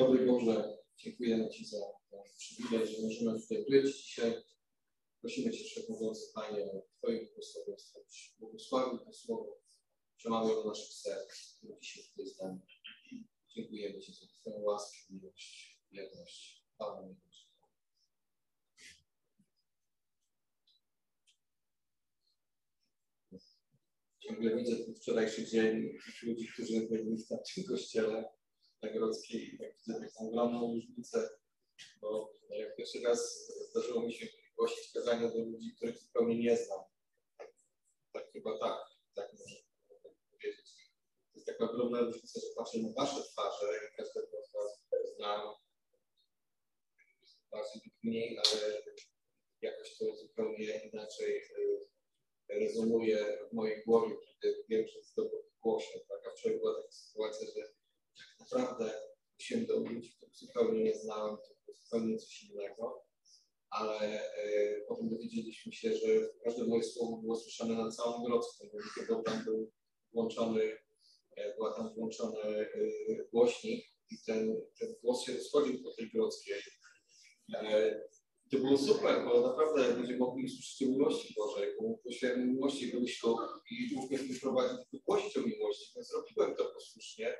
Dobry Boże, dziękujemy Ci za przywilej, że możemy tutaj być dzisiaj. Prosimy Cię, Wszechmogący Panie, o Twoje błogosławieństwo, błogosławił to słowo, przemawiał do naszych serc, które dzisiaj tutaj zdanie. Dziękujemy Ci za Twoją łaskę, miłość, wierność. Amen. Ciągle widzę ten wczorajszy dzień ludzi, którzy byli w tamtym kościele na Grodzkiej. Tak widzę taką ogromną różnicę, bo jak pierwszy raz zdarzyło mi się głosić kazania do ludzi, których zupełnie nie znam. Tak chyba tak, tak można powiedzieć. To jest taka ogromna różnica, że patrzę na wasze twarze i każdego z was znam bardziej lub mniej, ale jakoś to zupełnie inaczej y, rezonuje w mojej głowie, kiedy wiem, że w głosie. Tak? A wczoraj była taka sytuacja, że naprawdę się do ludzi, których zupełnie nie znałem, to było zupełnie coś innego, ale e, potem dowiedzieliśmy się, że każde moje słowo było słyszane na całą Grodzką, bo tam był włączony, e, była tam włączony e, głośnik i ten, ten głos się rozchodził po tej Grodzkiej. E, to było super, bo naprawdę ludzie mogli usłyszeć o miłości Bożej, bo głosiłem miłości Kościół i Bóg mnie prowadził głosić o miłości, więc zrobiłem to posłusznie.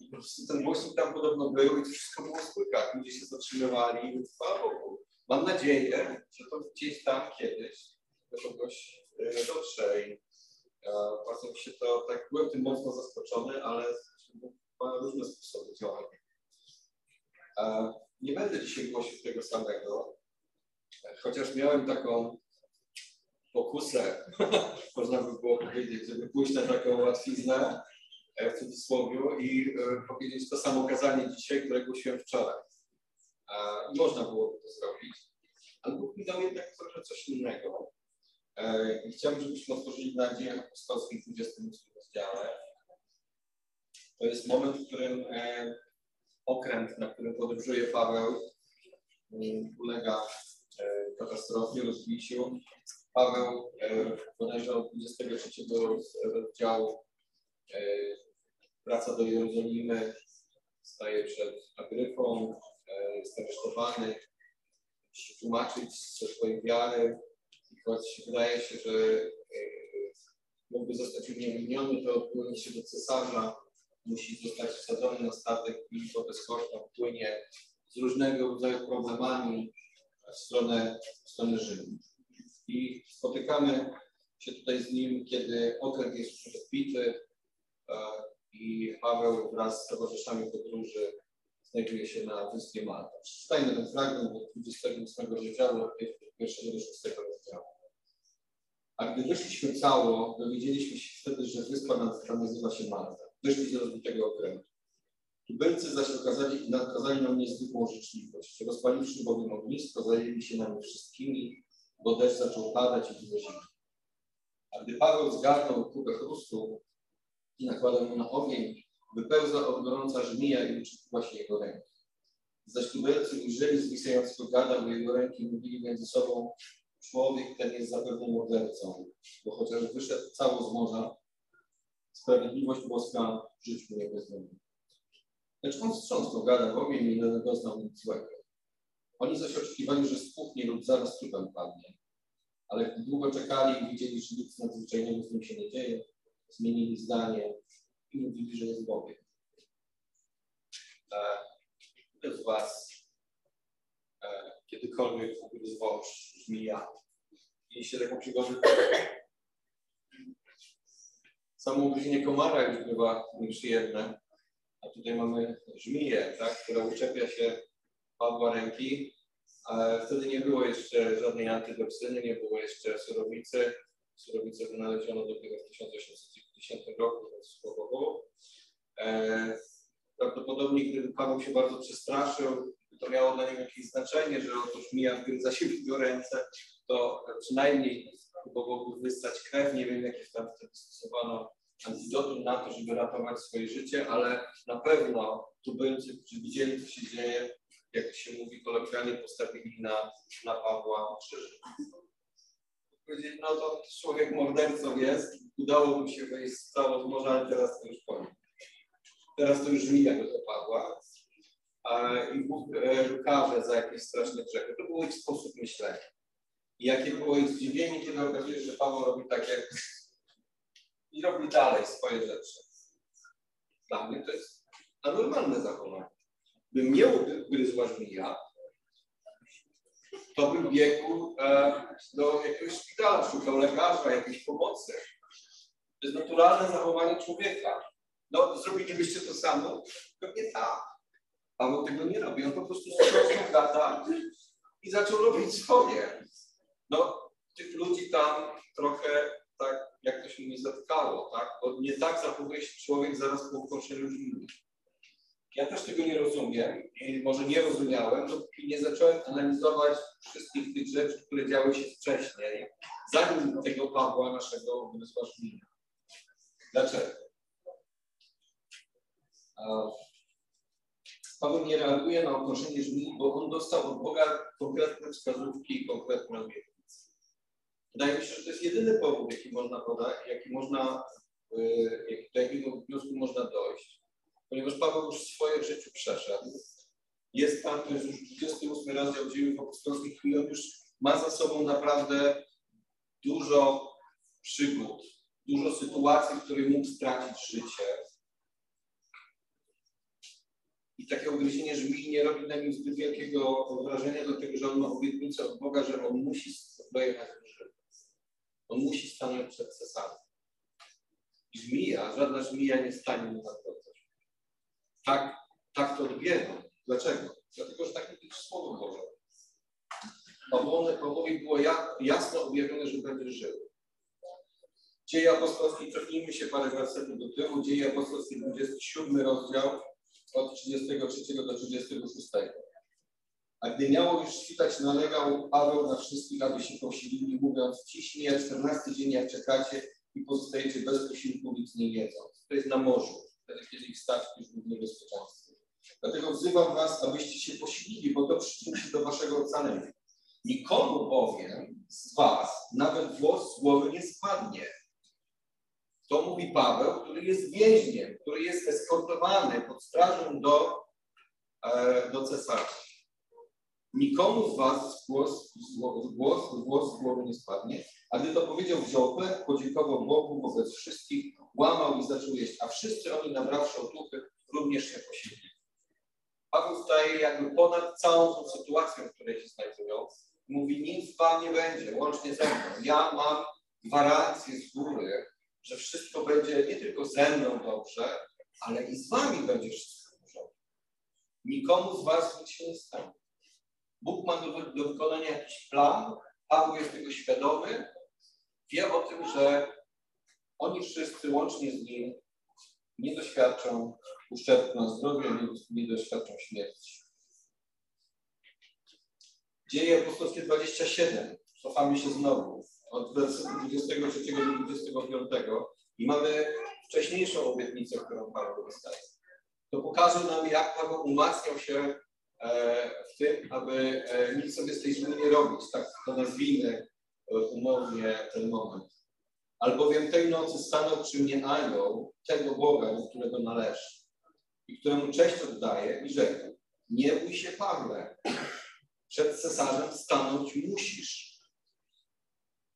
I po prostu ten głośnik tam podobno był i to wszystko było słychać. Ludzie się zatrzymywali, więc chwała Bogu. Mam nadzieję, że to gdzieś tam kiedyś do kogoś e, dotrze i e, bardzo mi się to, tak byłem tym mocno zaskoczony, ale ma różne sposoby działania. E, nie będę dzisiaj głosił tego samego, chociaż miałem taką pokusę, można by było powiedzieć, żeby pójść na taką łatwiznę, w cudzysłowie, i e, powiedzieć to samo kazanie dzisiaj, które głosiłem wczoraj. I można byłoby to zrobić, ale Bóg mi dał jednak trochę coś innego. E, I chciałbym, żebyśmy otworzyli na dziejach apostolskich w 28 rozdziale. To jest moment, w którym okręt, na którym podróżuje Paweł, ulega katastrofie, rozbiciu. Paweł bodajże od 23 rozdziału wraca do Jerozolimy, staje przed Agryfą, e, jest aresztowany, musi tłumaczyć ze swojej wiary. I choć wydaje się, że e, mógłby zostać uniewinniony, to odpłynie się do cesarza, musi zostać wsadzony na statek i wobec koszta płynie z różnego rodzaju problemami, w stronę, w stronę Rzymu. I spotykamy się tutaj z nim, kiedy okręt jest już rozbity i Paweł wraz z towarzyszami podróży znajduje się na wyspie Malta. Przeczytajmy ten fragment od 28 rozdziału, pierwszego do 6 rozdziału. A gdy wyszliśmy cało, dowiedzieliśmy się wtedy, że wyspa nazywa się Malta. Wyszli z rozbitego okrętu. Tubylcy zaś okazali, okazali nam niezwykłą życzliwość. Rozpaliwszy bowiem ognisko, zajęli się nami wszystkimi, bo deszcz zaczął padać i zimno. A gdy Paweł zgarnął kubę chrustu i nakładał mu na ogień, wypełza od gorąca żmija i uczytła się jego ręki. Zaś tubylcy ujrzeli zwisającego gada u jego ręki mówili między sobą, człowiek ten jest zapewne mordercą, bo chociaż wyszedł cało z morza, sprawiedliwość boska w życiu nie bezdomny. Lecz on wstrząsnął gada w ogień i nie doznał nic złego. Oni zaś oczekiwali, że spuchnie lub zaraz trupem padnie. Ale długo czekali i widzieli, że nic nadzwyczajnego z nim się nie dzieje, zmienili zdanie i mówili, że jest Bogiem. Kto z Was e, kiedykolwiek ugryzł wąż, żmija? Mieliście taką przygodę? Samo ugryzienie komara już bywa nieprzyjemne. A tutaj mamy żmiję, tak, która uczepia się Pawła ręki. Ale wtedy nie było jeszcze żadnej antydoksyny, nie było jeszcze surowicy. Surowicę wynaleziono dopiero w 1890 roku, więc słowo e, Prawdopodobnie gdyby Paweł się bardzo przestraszył, to miało dla niego jakieś znaczenie, że oto żmija wgryza się w jego ręce, to przynajmniej próbowałby wystać krew. Nie wiem, jakie tam wtedy stosowano antidotum na to, żeby ratować swoje życie, ale na pewno tubylcy, którzy widzieli, co się dzieje, jak się mówi kolokwialnie, postawili na, na Pawła krzyż. Powiedzieli, no to człowiek mordercą jest, udało mu się wejść z całą morza, ale teraz to już koniec. Teraz to już mija do Pawła. e, i Bóg e, karze za jakieś straszne grzechy. To był ich sposób myślenia. I jakie było ich zdziwienie, kiedy okazuje się, że Paweł robi takie i robi dalej swoje rzeczy. Dla mnie to jest normalne zachowanie. Bym nie ugryzła żmija, to bym biegł e, do jakiegoś szpitala, szukał lekarza, jakiejś pomocy. To jest naturalne zachowanie człowieka. No, zrobilibyście to samo? Pewnie tak. Paweł tego nie robi. On po prostu sprzątnął gada i zaczął robić swoje. No, tych ludzi tam trochę tak, jak to się mówi, zatkało, tak? Bo nie tak zachowuje się człowiek zaraz po ukończeniu żmii. Ja też tego nie rozumiem i może nie rozumiałem, dopóki nie zacząłem analizować wszystkich tych rzeczy, które działy się wcześniej, zanim tego Pawła, naszego umysła żmija. Dlaczego? Paweł nie reaguje na ogłoszenie żmii, bo on dostał od Boga konkretne wskazówki i konkretne obietnice. Wydaje mi się, że to jest jedyny powód, jaki można podać, jaki można, y, do jakiego wniosku można dojść, ponieważ Paweł już swoje w życiu przeszedł. Jest tam, to jest już 28 rozdział dziejów apostolskich i on już ma za sobą naprawdę dużo przygód, dużo sytuacji, w których mógł stracić życie. I takie ugryzienie żmii nie robi na nim zbyt wielkiego wrażenia, dlatego że on ma obietnicę od Boga, że on musi dojechać do życia. On musi stanąć przed cesarzem. Żmija, żadna żmija nie stanie mu na drodze. Tak, tak to odbieram. Dlaczego? Dlatego, że tak jest Słowo Boże. Pawłowi było jasno objawione, że będzie żył. Dzieje apostolskie, cofnijmy się parę wersetów do tyłu. Dzieje apostolskie, 27 rozdział, od 33 do 36. A gdy miało już świtać, nalegał Paweł na wszystkich, aby się posilili, mówiąc, ciśnie 14 dzień, jak czekacie i pozostajecie bez posiłku, nic nie jedzą. To jest na morzu, wtedy, kiedy ich stać już był w niebezpieczeństwie. Dlatego wzywam was, abyście się posilili, bo to przyczyni się do waszego ocalenia. Nikomu bowiem z was nawet włos z głowy nie spadnie. To mówi Paweł, który jest więźniem, który jest eskortowany pod strażą do, e, do cesarza. Nikomu z was głos, głos, głos z głowy nie spadnie, a gdy to powiedział wziął chleb, podziękował Bogu wobec wszystkich, łamał i zaczął jeść, a wszyscy oni nabrawszy otuchy również się posiedli. Paweł staje jakby ponad całą tą sytuacją, w której się znajdują. Mówi, nic wam nie będzie, łącznie ze mną. Ja mam gwarancję z góry, że wszystko będzie nie tylko ze mną dobrze, ale i z wami będzie wszystko dobrze. Nikomu z was nic się nie stanie. Bóg ma do, do wykonania jakiś plan, Paweł jest tego świadomy, wie o tym, że oni wszyscy łącznie z nim nie doświadczą uszczerbku na zdrowiu, nie, doświadczą śmierci. Dzieje apostolskie 27. Cofamy się znowu od wersetu 23 do 25 i mamy wcześniejszą obietnicę, którą Paweł dostaje. To pokaże nam, jak Paweł umacniał się e, w tym, aby e, nic sobie z tej zły nie robić. Tak to nazwijmy umownie ten moment. Albowiem tej nocy stanął przy mnie anioł tego Boga, do którego należy i któremu cześć oddaje i rzekł, nie bój się Pawle, przed cesarzem stanąć musisz.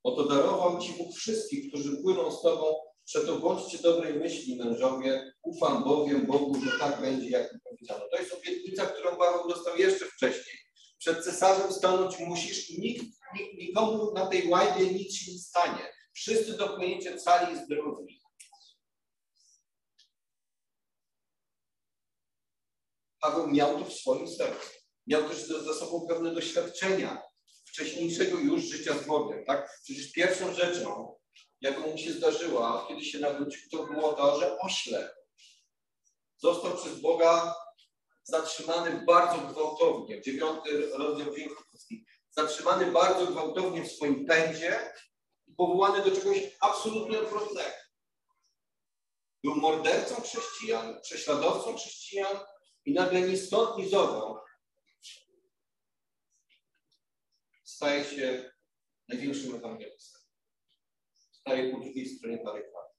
Oto darował Ci Bóg wszystkich, którzy płyną z Tobą, przeto bądźcie dobrej myśli, mężowie, ufam bowiem Bogu, że tak będzie, jak mi powiedziano. To jest obietnica, którą Paweł dostał jeszcze wcześniej. Przed cesarzem stanąć musisz i nikt, nikomu na tej łajbie nic się nie stanie. Wszyscy dopłynięcie cali i zdrowi. Paweł miał to w swoim sercu. Miał też za sobą pewne doświadczenia wcześniejszego już życia z Bogiem. Tak? Przecież pierwszą rzeczą, jaką mu się zdarzyła, kiedy się nawrócił, to było to, że ośle został przez Boga zatrzymany bardzo gwałtownie. Dziewiąty rozdział dziejów Zatrzymany bardzo gwałtownie w swoim pędzie i powołany do czegoś absolutnie odwrotnego. Był mordercą chrześcijan, prześladowcą chrześcijan i nagle ni stąd, ni staje się największym ewangelistą. Staje po drugiej stronie barykady.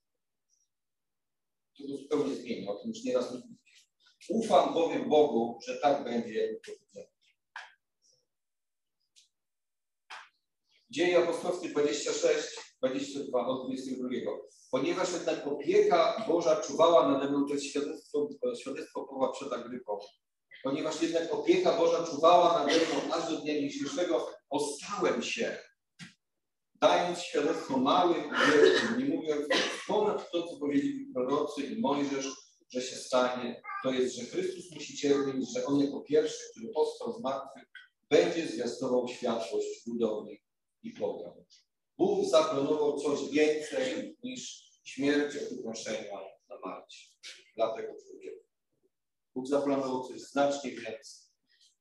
To zupełnie zmienia, o tym już nieraz mówiliśmy. Ufam bowiem Bogu, że tak będzie, jak powiedział. Dzieje apostolskie 26, 22 od 22. Ponieważ jednak opieka Boża czuwała nade mną, to jest świadectwo, świadectwo Pawła przed Agrypą. Ponieważ jednak opieka Boża czuwała nade mną aż do dnia dzisiejszego, ostałem się, dając świadectwo małym wielkim, nie mówiąc ponad to, co powiedzieli prorocy i Mojżesz, że się stanie, to jest, że Chrystus musi cierpieć, że On jako pierwszy, który powstał z martwych, będzie zwiastował światłość budowli i pogan. Bóg zaplanował coś więcej niż śmierć od uproszenia na Marcie dla tego człowieka. Bóg zaplanował coś znacznie więcej.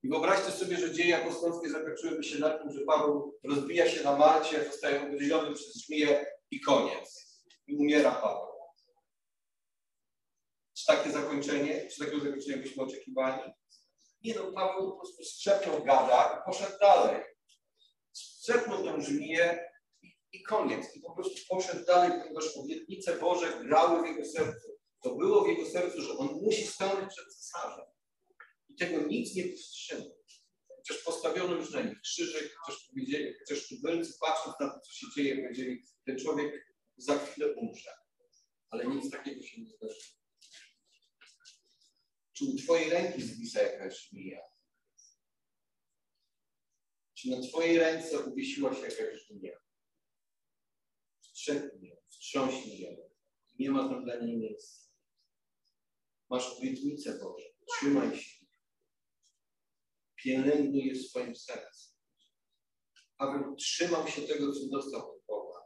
I wyobraźcie sobie, że dzieje apostolskie zakończyłyby się na tym, że Paweł rozbija się na Marcie, zostaje ugryziony przez żmiję i koniec. I umiera Paweł. Czy takie zakończenie, czy takiego zakończenia byśmy oczekiwali? Nie no, Paweł po prostu strzepnął gada i poszedł dalej. Strzepnął tę żmiję i, koniec. I po prostu poszedł dalej, ponieważ obietnice Boże grały w jego sercu. To było w jego sercu, że on musi stanąć przed cesarzem. I tego nic nie powstrzymał. Chociaż postawiono już na nich krzyżyk, chociaż powiedzieli, chociaż tubylcy patrząc na to, co się dzieje, powiedzieli, ten człowiek za chwilę umrze. Ale nic takiego się nie zdarzyło. Czy u Twojej ręki zwisa jakaś żmija? Czy na Twojej ręce uwiesiła się jakaś żmija? Wstrzepnij ją, wstrząśnij ją. Nie ma tam dla niej miejsca. Masz obietnicę Boże. Trzymaj się. Pielęgnuj je w swoim sercu. Paweł trzymał się tego, co dostał od Boga.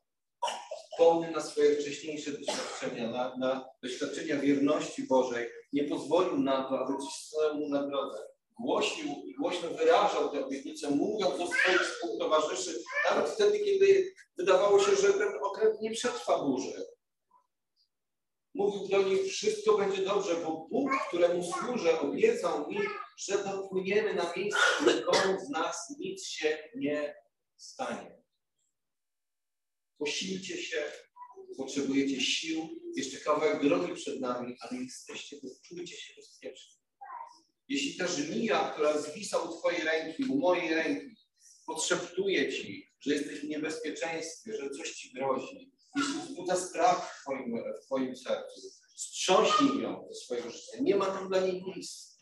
Wspomny na swoje wcześniejsze doświadczenia, na, na doświadczenia wierności Bożej. Nie pozwolił na to, aby coś stanęło mu na drodze. Głosił i głośno wyrażał tę obietnicę, mówiąc do swoich współtowarzyszy, nawet wtedy, kiedy wydawało się, że ten okręt nie przetrwa burzy. Mówił do nich, wszystko będzie dobrze, bo Bóg, któremu służę, obiecał mi, że dopłyniemy na miejsce, nikomu z nas nic się nie stanie. Posilcie się, potrzebujecie sił, jeszcze kawałek drogi przed nami, ale jesteście, czujcie się bezpieczni. Jeśli ta żmija, która zwisa u Twojej ręki, u mojej ręki, podszeptuje Ci, że jesteś w niebezpieczeństwie, że coś Ci grozi, jeśli wzbudza strach w Twoim, w twoim sercu, wstrząśnij ją do swojego życia. Nie ma tam dla niej miejsca.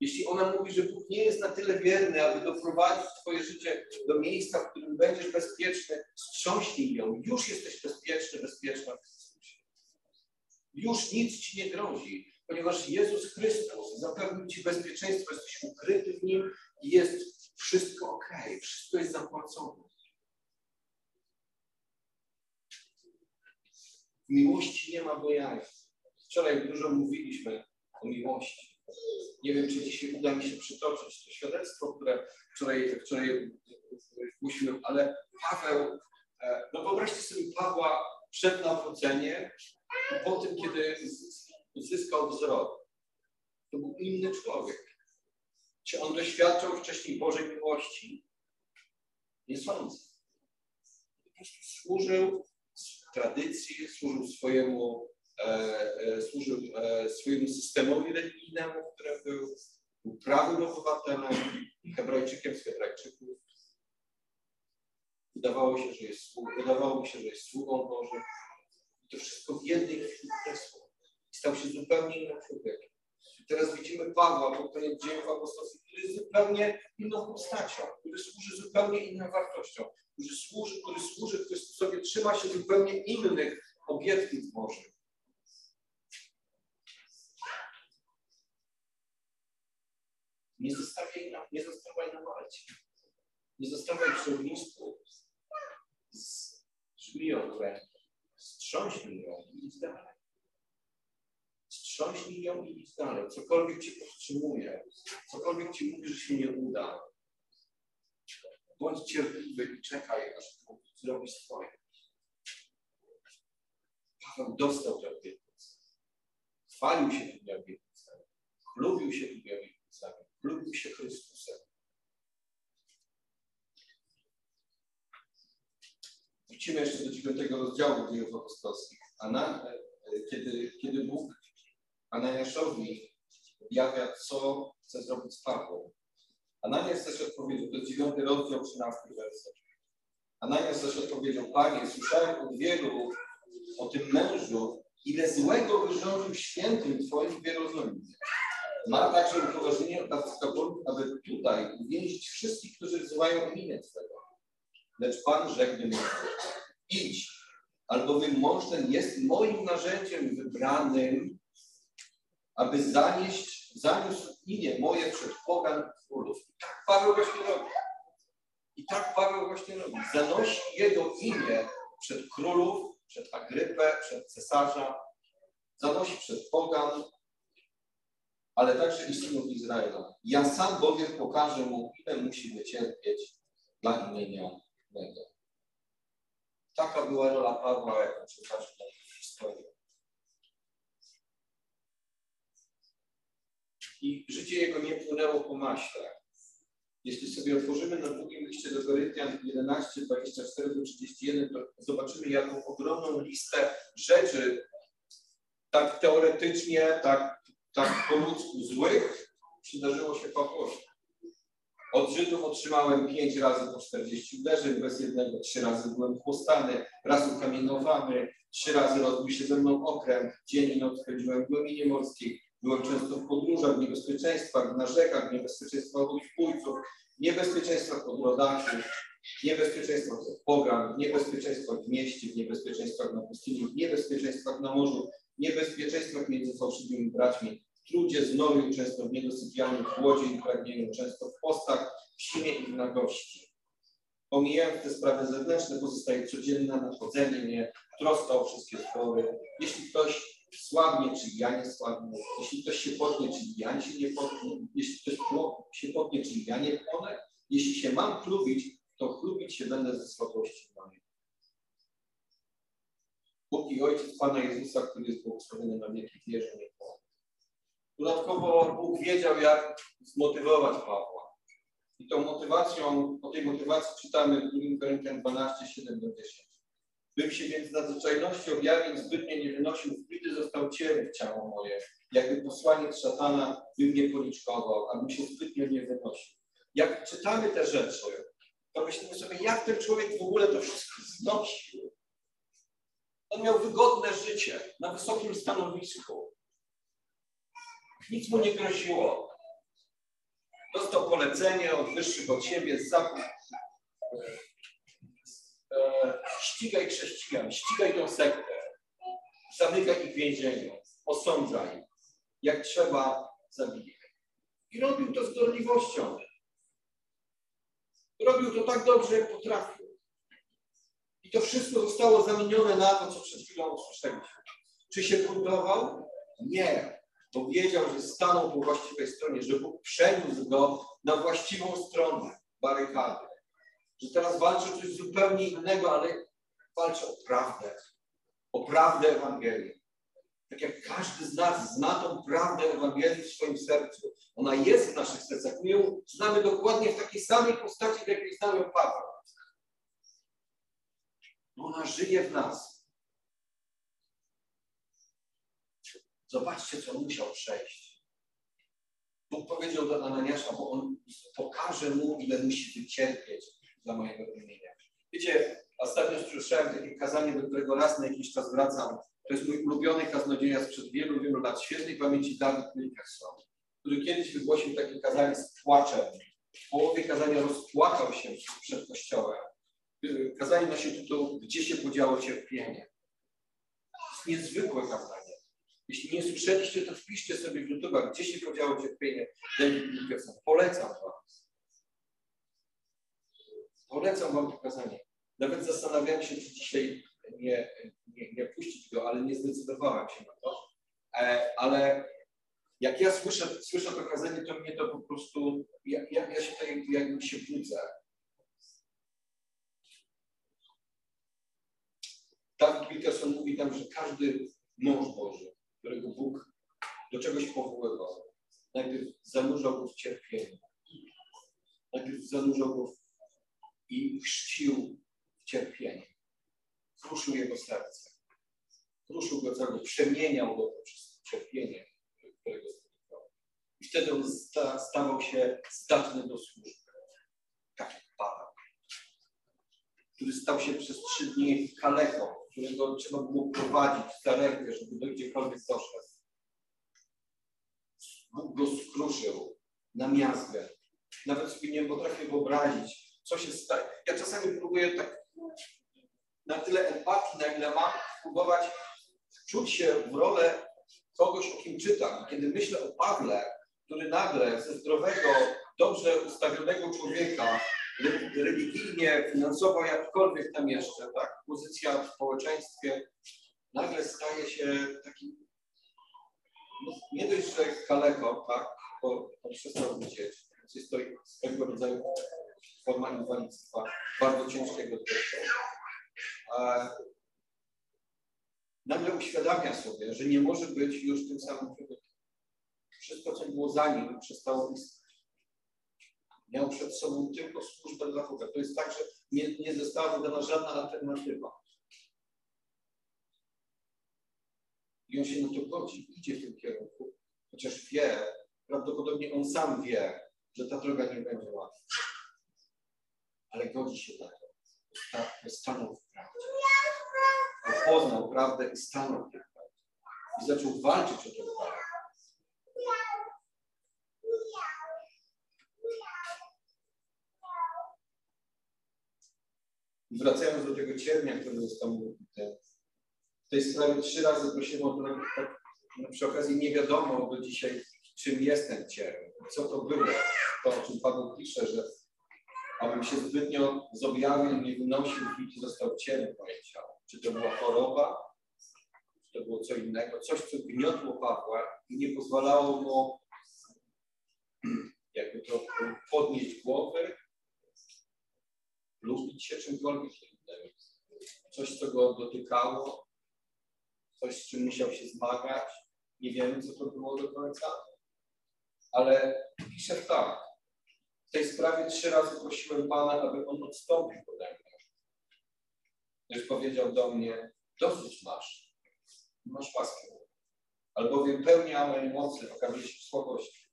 Jeśli ona mówi, że Bóg nie jest na tyle wierny, aby doprowadzić Twoje życie do miejsca, w którym będziesz bezpieczny, wstrząśnij ją. Już jesteś bezpieczny, bezpieczna w Chrystusie. Już nic Ci nie grozi, ponieważ Jezus Chrystus zapewnił Ci bezpieczeństwo, jesteś ukryty w Nim i jest wszystko ok, wszystko jest zapłacone. W miłości nie ma bojaźni. Wczoraj dużo mówiliśmy o miłości. Nie wiem, czy dzisiaj uda mi się przytoczyć to świadectwo, które wczoraj, wczoraj głosiłem, ale Paweł, no wyobraźcie sobie Pawła przed nawróceniem po tym, kiedy uzyskał wzrok. To był inny człowiek. Czy on doświadczał wcześniej Bożej miłości? Nie sądzę. Po prostu służył tradycji, służył swojemu, e, e, służył e, swojemu systemowi religijnemu, który był, był prawym obywatelem, Hebrajczykiem z Hebrajczyków. Wydawało się, że jest wydawało mi się, że jest sługą Bożym. I to wszystko w jednej chwili presło. Stał się zupełnie innym człowiekiem. Teraz widzimy Pawła pod koniec dziejów apostolskich, który jest zupełnie inną postacią, który służy zupełnie inną wartością, który służy, który służy Chrystusowi, trzyma się zupełnie innych obietnic Bożych. Nie zostawiaj na, nie zostawiaj na walcie. Nie zostawiaj przy ognisku z żmiją w ręki. Strząśnij ją i idź dalej. Wstrząśnij ją i idź dalej. Cokolwiek cię powstrzymuje, cokolwiek ci mówi, że się nie uda, bądź cierpliwy i czekaj, aż Bóg zrobi swoje. Paweł dostał tę obietnicę. Chwalił się tymi obietnicami. Chlubił się tymi obietnicami. Chlubił się Chrystusem. Wrócimy jeszcze do dziewiątego rozdziału dziejów apostolskich. A na, kiedy, kiedy Bóg Ananiaszowi objawia, co chce zrobić z Pawłem. Ananias też odpowiedział, to jest 9 rozdział 13 werset. Ananias też odpowiedział, Panie, słyszałem od wielu o tym mężu, ile złego wyrządził świętym Twoim wierozumiem. Ma także upoważnienie od kapłanów, aby tutaj uwięzić wszystkich, którzy wzywają imię Twego. Lecz Pan rzekł do niego, idź, albowiem mąż ten jest moim narzędziem wybranym, aby zanieść, zaniósł imię moje przed pogan królów. I tak Paweł właśnie robi. I tak Paweł właśnie robi. Zanosi jego imię przed królów, przed Agrypę, przed cesarza, zanosi przed pogan, ale także i synów Izraela. Ja sam bowiem pokażę mu, ile musi wycierpieć dla imienia mego. Taka była rola Pawła, jaką przekaże nam. I życie jego nie płynęło po maśle. Jeśli sobie otworzymy na drugim liście do Koryntian 11, 24 do 31, to zobaczymy jaką ogromną listę rzeczy, tak teoretycznie, tak, tak po ludzku złych, przydarzyło się Pawłowi. Od Żydów otrzymałem pięć razy po 40 uderzeń, bez jednego trzy razy byłem chłostany, raz ukamienowany, trzy razy rozbił się ze mną okręt, dzień i noc chodziłem w głębinie morskiej, byłem często w podróżach, w niebezpieczeństwach, na rzekach, niebezpieczeństwach ludźpójców, w niebezpieczeństwach od rodaków, niebezpieczeństwach od pogan, niebezpieczeństwach w mieście, w niebezpieczeństwach na pustyni, w niebezpieczeństwach na morzu, niebezpieczeństwach między fałszywymi braćmi, w trudzie, znoju, często w niedosypianiu, w głodzie i pragnieniu, często w postach, w zimie i w nagości. Pomijając te sprawy zewnętrzne, pozostaje codzienne nadchodzenie mnie, troska o wszystkie zbory. Jeśli ktoś słabnie, czyli ja nie słabnę. Jeśli ktoś się potnie, czyli ja się nie potnę. Jeśli ktoś się potnie, czyli ja nie płonę. Jeśli się mam chlubić, to chlubić się będę ze słabości mojej. Bóg i Ojciec Pana Jezusa, który jest błogosławiony na wieki, wierzy nie płonę. Dodatkowo Bóg wiedział, jak zmotywować Pawła. I tą motywacją, o tej motywacji czytamy w 2 Koryntian 12, 7 do 10. Bym się więc nadzwyczajności objawień zbytnio nie wynosił, wbity został cień w ciało moje. Jakby posłaniec szatana by mnie policzkował, abym się zbytnio nie wynosił. Jak czytamy te rzeczy, to myślimy sobie, jak ten człowiek w ogóle to wszystko znosił. On miał wygodne życie na wysokim stanowisku. Nic mu nie groziło. Dostał polecenie od wyższych od siebie, e, ścigaj chrześcijan, ścigaj tą sektę, zamykaj ich w więzieniu, osądzaj, jak trzeba zabijaj. I robił to z gorliwością. Robił to tak dobrze, jak potrafił. I to wszystko zostało zamienione na to, co przed chwilą usłyszeliśmy. Czy się buntował? Nie, bo wiedział, że stanął po właściwej stronie, że Bóg przeniósł go na właściwą stronę barykady że teraz walczy o coś zupełnie innego, ale walczy o prawdę. O prawdę Ewangelii. Tak jak każdy z nas zna tą prawdę Ewangelii w swoim sercu. Ona jest w naszych sercach. My ją znamy dokładnie w takiej samej postaci, w jakiej znał ją Paweł. Ona żyje w nas. Zobaczcie, co musiał przejść. Bóg powiedział do Ananiasza, bo on pokaże mu, ile musi wycierpieć dla mojego imienia. Wiecie, ostatnio słyszałem takie kazanie, do którego raz na jakiś czas wracam. To jest mój ulubiony kaznodzieja sprzed wielu, wielu lat. Świetnej pamięci Dawid Wilkerson, który kiedyś wygłosił takie kazanie z płaczem. W połowie kazania rozpłakał się przed kościołem. Kazanie nosi tytuł Gdzie się podziało cierpienie? To jest niezwykłe kazanie. Jeśli nie słyszeliście, to wpiszcie sobie w YouTube, gdzie się podziało cierpienie David Wilkerson. Polecam wam. Polecam Wam to kazanie. Nawet zastanawiałem się, czy dzisiaj nie, nie, nie puścić go, ale nie zdecydowałem się na to. E, ale jak ja słyszę, słyszę to kazanie, to mnie to po prostu, ja, ja, ja się tak jakby się budzę. Dawid Wilkerson mówi tam, że każdy mąż Boży, którego Bóg do czegoś powoływał, najpierw zanurzał go w cierpieniu, najpierw zanurzał go w i chrzcił w cierpienie. Kruszył jego serce. Kruszył go całego, przemieniał go poprzez cierpienie, którego spotkał. I wtedy on sta, stawał się zdatny do służby. Tak jak Paweł, który stał się przez trzy dni kaleką, którego trzeba było prowadzić za rękę, żeby do gdziekolwiek doszedł. Bóg go skruszył na miazgę. Nawet sobie nie potrafię wyobrazić, co się staje. Ja czasami próbuję tak na tyle empatii, na ile mam, próbować czuć się w rolę kogoś, o kim czytam. Kiedy myślę o Pawle, który nagle ze zdrowego, dobrze ustawionego człowieka, religijnie, finansowo, jakkolwiek tam jeszcze, tak, pozycja w społeczeństwie, nagle staje się takim, no, nie dość, że kaleko, tak, bo, bo przestał widzieć, jest to swego rodzaju forma inwalidztwa, bardzo ciężkiego zresztą. Nagle uświadamia sobie, że nie może być już tym samym człowiekiem. Wszystko, co było za nim, przestało istnieć. Miał przed sobą tylko służbę dla Boga. To jest tak, że nie, nie została wydana żadna alternatywa. I on się na to godzi, idzie w tym kierunku, chociaż wie, prawdopodobnie on sam wie, że ta droga nie będzie łatwa. Ale godzi się na to, stanął w prawdzie. Poznał prawdę i stanął w prawdzie. I zaczął walczyć o tę prawdę. Wracając do tego ciernia, który został mówity, w tej sprawie trzy razy prosiłem o to, tak, przy okazji nie wiadomo do dzisiaj, czym jest ten cierń, co to było. To, o czym Paweł pisze, że abym się zbytnio zobjawił, nie wynosił, i został cierń moje ciało. Czy to była choroba, czy to było co innego, coś, co gniotło Pawła i nie pozwalało mu jakby to podnieść głowy, lubić się czymkolwiek innym. Coś, co go dotykało, coś, z czym musiał się zmagać. Nie wiemy, co to było do końca, ale pisze tak. W tej sprawie trzy razy prosiłem Pana, aby On odstąpił ode mnie. Lecz powiedział do mnie, dosyć masz, masz łaskę. Albowiem pełnia mojej mocy w słabości.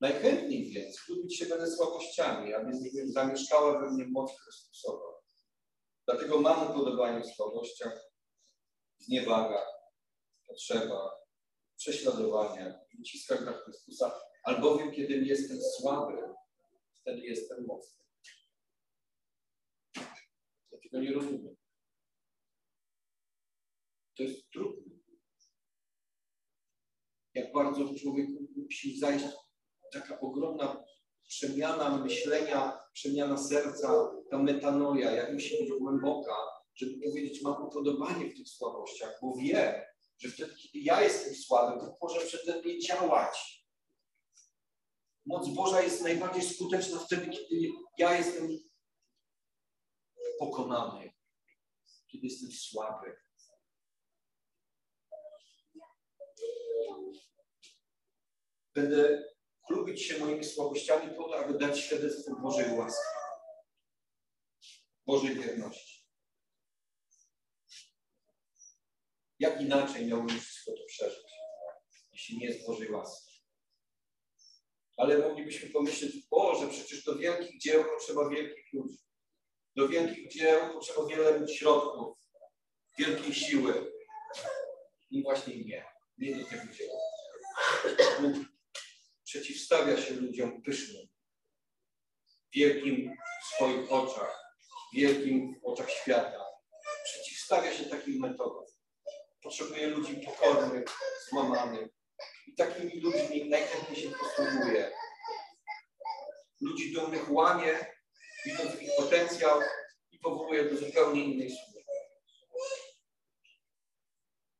Najchętniej więc chlubić się będę słabościami, aby zamieszkała we mnie moc Chrystusowa. Dlatego mam upodobanie w słabościach, zniewagach, potrzebach, prześladowaniach, wyciskach dla Chrystusa, albowiem kiedy jestem słaby, wtedy jestem mocny. Ja tego nie rozumiem. To jest trudne. Jak bardzo człowiek musi zajść taka ogromna przemiana myślenia, przemiana serca, ta metanoja, jak musi być głęboka, żeby powiedzieć, mam upodobanie w tych słabościach, bo wie, że wtedy, kiedy ja jestem słaby, to może przede mnie działać. Moc Boża jest najbardziej skuteczna wtedy, kiedy ja jestem pokonany, kiedy jestem słaby. Będę chlubić się moimi słabościami po to, aby dać świadectwo Bożej łaski, Bożej wierności. Jak inaczej miałbym wszystko to przeżyć, jeśli nie jest Bożej łaski? Ale moglibyśmy pomyśleć, Boże, przecież do wielkich dzieł potrzeba wielkich ludzi. Do wielkich dzieł potrzeba wiele środków, wielkiej siły. I właśnie nie. Nie do tego dzieła przeciwstawia się ludziom pysznym, wielkim w swoich oczach, wielkim w oczach świata. Przeciwstawia się takim metodom. Potrzebuje ludzi pokornych, złamanych. I takimi ludźmi najchętniej się posługuje. Ludzi dumnych łamie, widząc ich potencjał i powołuje do zupełnie innej służby.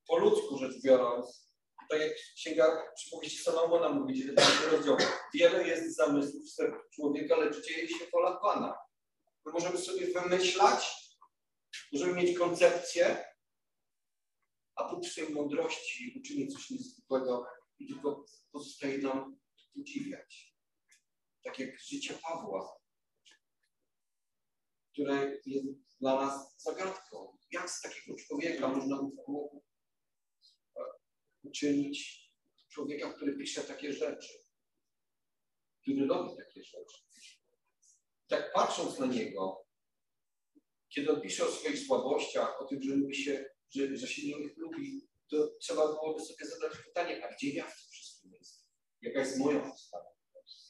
Po ludzku rzecz biorąc, tak jak księga przypowieści Salomona mówi, 19 rozdział, wiele jest zamysłów w sercu człowieka, lecz dzieje się wola Pana. My możemy sobie wymyślać, możemy mieć koncepcję, a Bóg swojej mądrości uczyni coś niezwykłego i tylko pozostaje nam podziwiać. Tak jak życie Pawła, które jest dla nas zagadką. Jak z takiego człowieka można uczynić człowieka, który pisze takie rzeczy. który robi takie rzeczy. Tak patrząc na niego, kiedy on pisze o swoich słabościach, o tym, że lubi się, że, że się nie lubi, to trzeba byłoby sobie zadać pytanie, a gdzie ja w tym wszystkim jestem? Jaka jest moja postawa?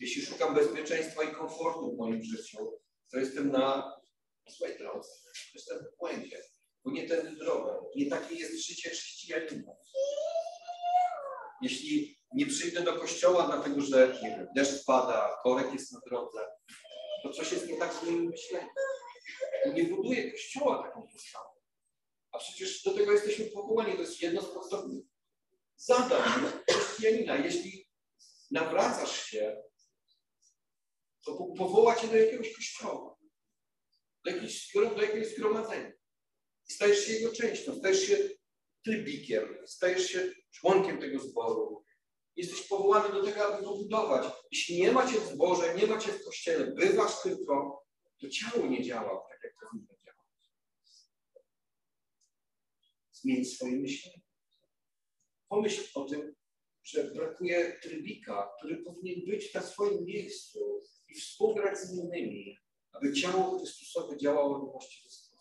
Jeśli szukam bezpieczeństwa i komfortu w moim życiu, to jestem na złej drodze. Jestem w błędzie, bo nie tędy drogę. Nie takie jest życie chrześcijanina. Jeśli nie przyjdę do kościoła, dlatego że nie wiem, deszcz pada, korek jest na drodze, to coś jest nie tak z moim myśleniem. Nie buduję kościoła taką postawą. A przecież do tego jesteśmy powołani. To jest jedno z podstawowych zadań chrześcijanina. Jeśli nawracasz się, to powoła cię do jakiegoś kościoła, do, jakiejś, do jakiegoś zgromadzenia. I stajesz się jego częścią, stajesz się trybikiem, stajesz się członkiem tego zboru. Jesteś powołany do tego, aby go budować. Jeśli nie macie w zborze, nie macie w kościele, bywasz tylko, to ciało nie działa tak, jak powinno działać. Zmień swoje myślenie. Pomyśl o tym, że brakuje trybika, który powinien być na swoim miejscu i współgrać z innymi, aby ciało Chrystusowe działało we właściwy sposób.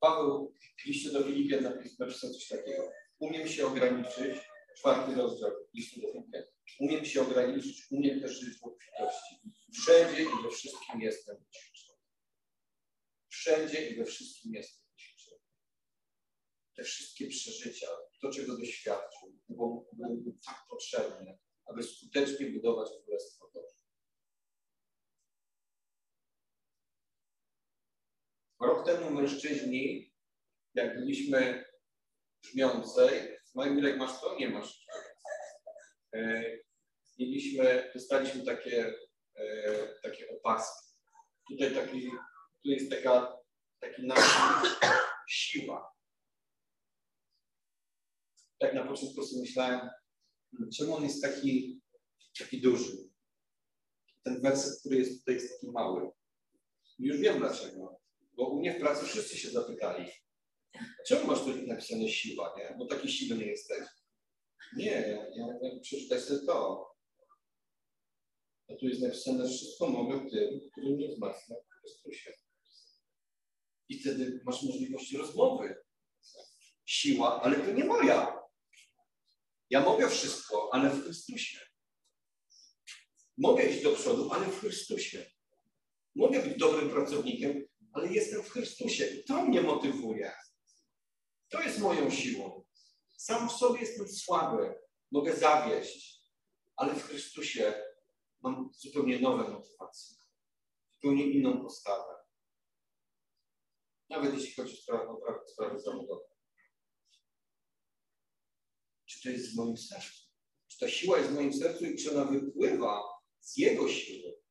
Paweł w liście do Filipian napisał coś takiego. Umiem się ograniczyć, czwarty rozdział listu do. Umiem się ograniczyć, umiem też żyć w obfitości. Wszędzie i we wszystkim jestem ćwiczony. Wszędzie i we wszystkim jestem ćwiczony. Te wszystkie przeżycia, to czego doświadczył, było, były tak potrzebne, aby skutecznie budować Królestwo Boże. Rok temu mężczyźni, jak byliśmy w Żmiącej, Majmirek masz to? Nie masz. E, mieliśmy, dostaliśmy takie, e, takie opaski. Tutaj taki, tu jest taka, taki nasz siła. Tak na początku sobie myślałem, czemu on jest taki, taki duży? Ten werset, który jest tutaj, jest taki mały. Już wiem dlaczego. Bo u mnie w pracy wszyscy się zapytali, czemu masz tu napisane siła, nie? Bo taki siły nie jesteś. Nie, ja, ja przeczytaj sobie to. A tu jest napisane, wszystko mogę tym, który mnie wzmacnia w Chrystusie. I wtedy masz możliwość rozmowy. Siła, ale to nie moja. Ja mogę wszystko, ale w Chrystusie. Mogę iść do przodu, ale w Chrystusie. Mogę być dobrym pracownikiem, ale jestem w Chrystusie. I to mnie motywuje. To jest moją siłą. Sam w sobie jestem słaby, mogę zawieść, ale w Chrystusie mam zupełnie nowe motywacje, zupełnie inną postawę. Nawet jeśli chodzi o sprawy, zawodowe. Czy to jest w moim sercu? Czy ta siła jest w moim sercu i czy ona wypływa z Jego siły?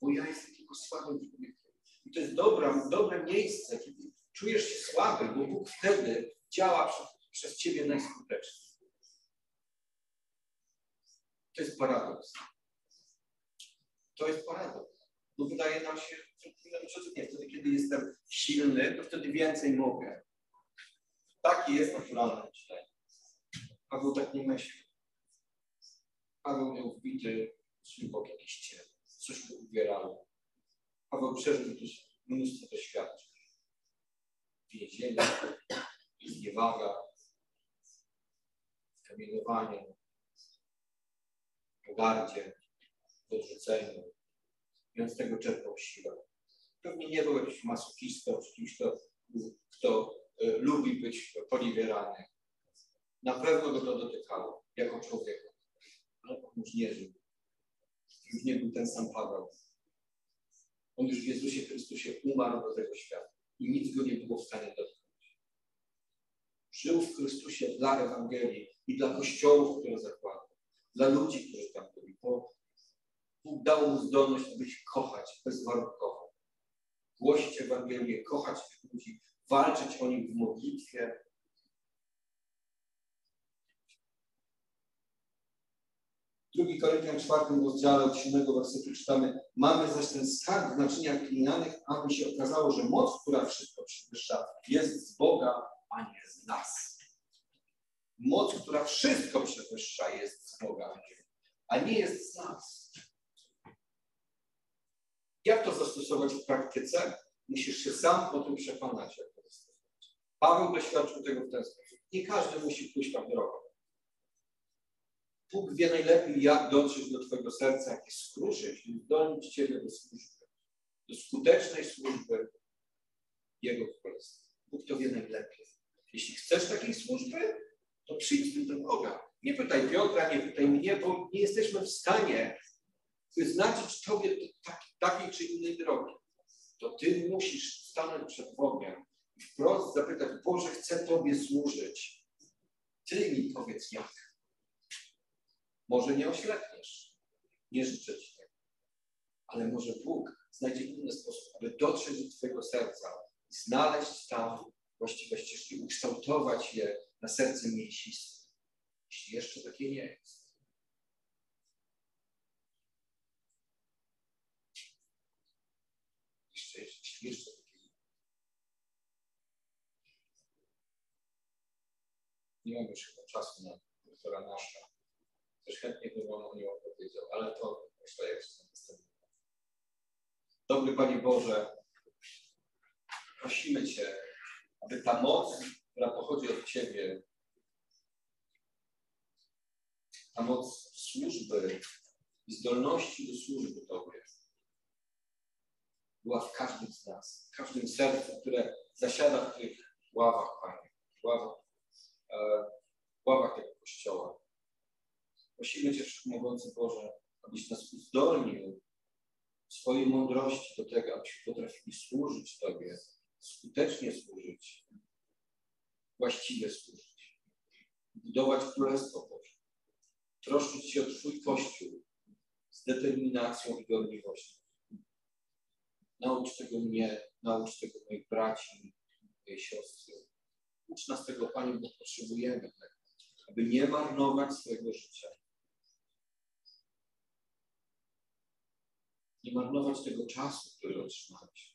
Bo ja jestem tylko słabym człowiekiem. I to jest dobra, dobre miejsce, kiedy czujesz się słaby, bo Bóg wtedy działa przez, przez Ciebie najskuteczniej. To jest paradoks. To jest paradoks. Bo wydaje nam się, że nie, wtedy, kiedy jestem silny, to wtedy więcej mogę. Takie jest naturalne myślenie. Paweł tak nie myśli. Paweł miał wbity głębok jakiś ciel. Coś mu ubierało. Paweł przeżył mnóstwo doświadczeń. Więzienie, zniewaga, kamienowanie, pogardzie, odrzuceniu. I on z tego czerpał siłę. Pewnie nie był jakiś masochistą, kimś, kto, kto y, lubi być poliwierany. Na pewno go to dotykało, jako człowieka. Ale on już nie żył. Już nie był ten sam Paweł. On już w Jezusie Chrystusie umarł do tego świata i nic go nie było w stanie dotknąć. Żył w Chrystusie dla Ewangelii i dla kościołów, które zakładał, dla ludzi, którzy tam byli, bo Bóg dał mu zdolność, ich kochać bezwarunkowo. Głosić Ewangelię, kochać tych ludzi, walczyć o nich w modlitwie. 2 Koryntian 4 rozdziale od 7 wersetu czytamy Mamy zaś ten skarb w naczyniach glinianych, aby się okazało, że moc, która wszystko przewyższa, jest z Boga, a nie z nas. Moc, która wszystko przewyższa, jest z Boga, a nie jest z nas. Jak to zastosować w praktyce? Musisz się sam o tym przekonać, jak to zastosować. Paweł doświadczył tego w ten sposób. Nie każdy musi pójść tam drogą. Bóg wie najlepiej, jak dotrzeć do Twojego serca, jak skruszyć i zdolnić Ciebie do służby, do skutecznej służby Jego Królestwa. Bóg to wie najlepiej. Jeśli chcesz takiej służby, to przyjdź do Boga. Nie pytaj Piotra, nie pytaj mnie, bo nie jesteśmy w stanie wyznaczyć Tobie takiej czy innej drogi. To Ty musisz stanąć przed Bogiem i wprost zapytać, Boże, chcę Tobie służyć. Ty mi powiedz jak. Może nie oślepniesz. Nie życzę Ci tego. Ale może Bóg znajdzie inny sposób, aby dotrzeć do Twojego serca i znaleźć tam właściwe ścieżki, ukształtować je na serce mięsiste. Jeśli jeszcze takie nie jest. Jeszcze, jeszcze, jeszcze takie nie Nie mam już chyba czasu na doktora Nasza. Też chętnie bym o nim opowiedział, ale to myślę, się następnym Dobry Panie Boże, prosimy Cię, aby ta moc, która pochodzi od Ciebie, ta moc służby i zdolności do służby Tobie była w każdym z nas, w każdym sercu, które zasiada w tych ławach, Panie, ławach, e, ławach tego Kościoła. Prosimy Cię, Wszechmogący Boże, abyś nas uzdolnił swojej mądrości do tego, abyśmy potrafili służyć Tobie, skutecznie służyć, właściwie służyć, budować Królestwo Boże, troszczyć się o Twój Kościół z determinacją i gorliwością. Naucz tego mnie, naucz tego moich braci, mojej siostry. Ucz nas tego, Panie, bo potrzebujemy tego, aby nie marnować swojego życia, nie marnować tego czasu, który otrzymaliśmy.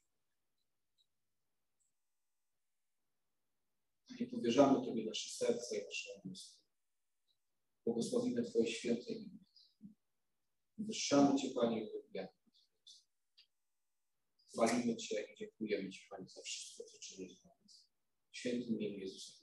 Nie powierzamy Tobie nasze serce i nasze umysły. Błogosławimy Twoje święte imię. Wywyższamy Cię, Panie, i uwielbiamy. Chwalimy Cię i dziękujemy Ci, Panie, za wszystko, co czynisz dla nas. Świętym imieniu Jezusa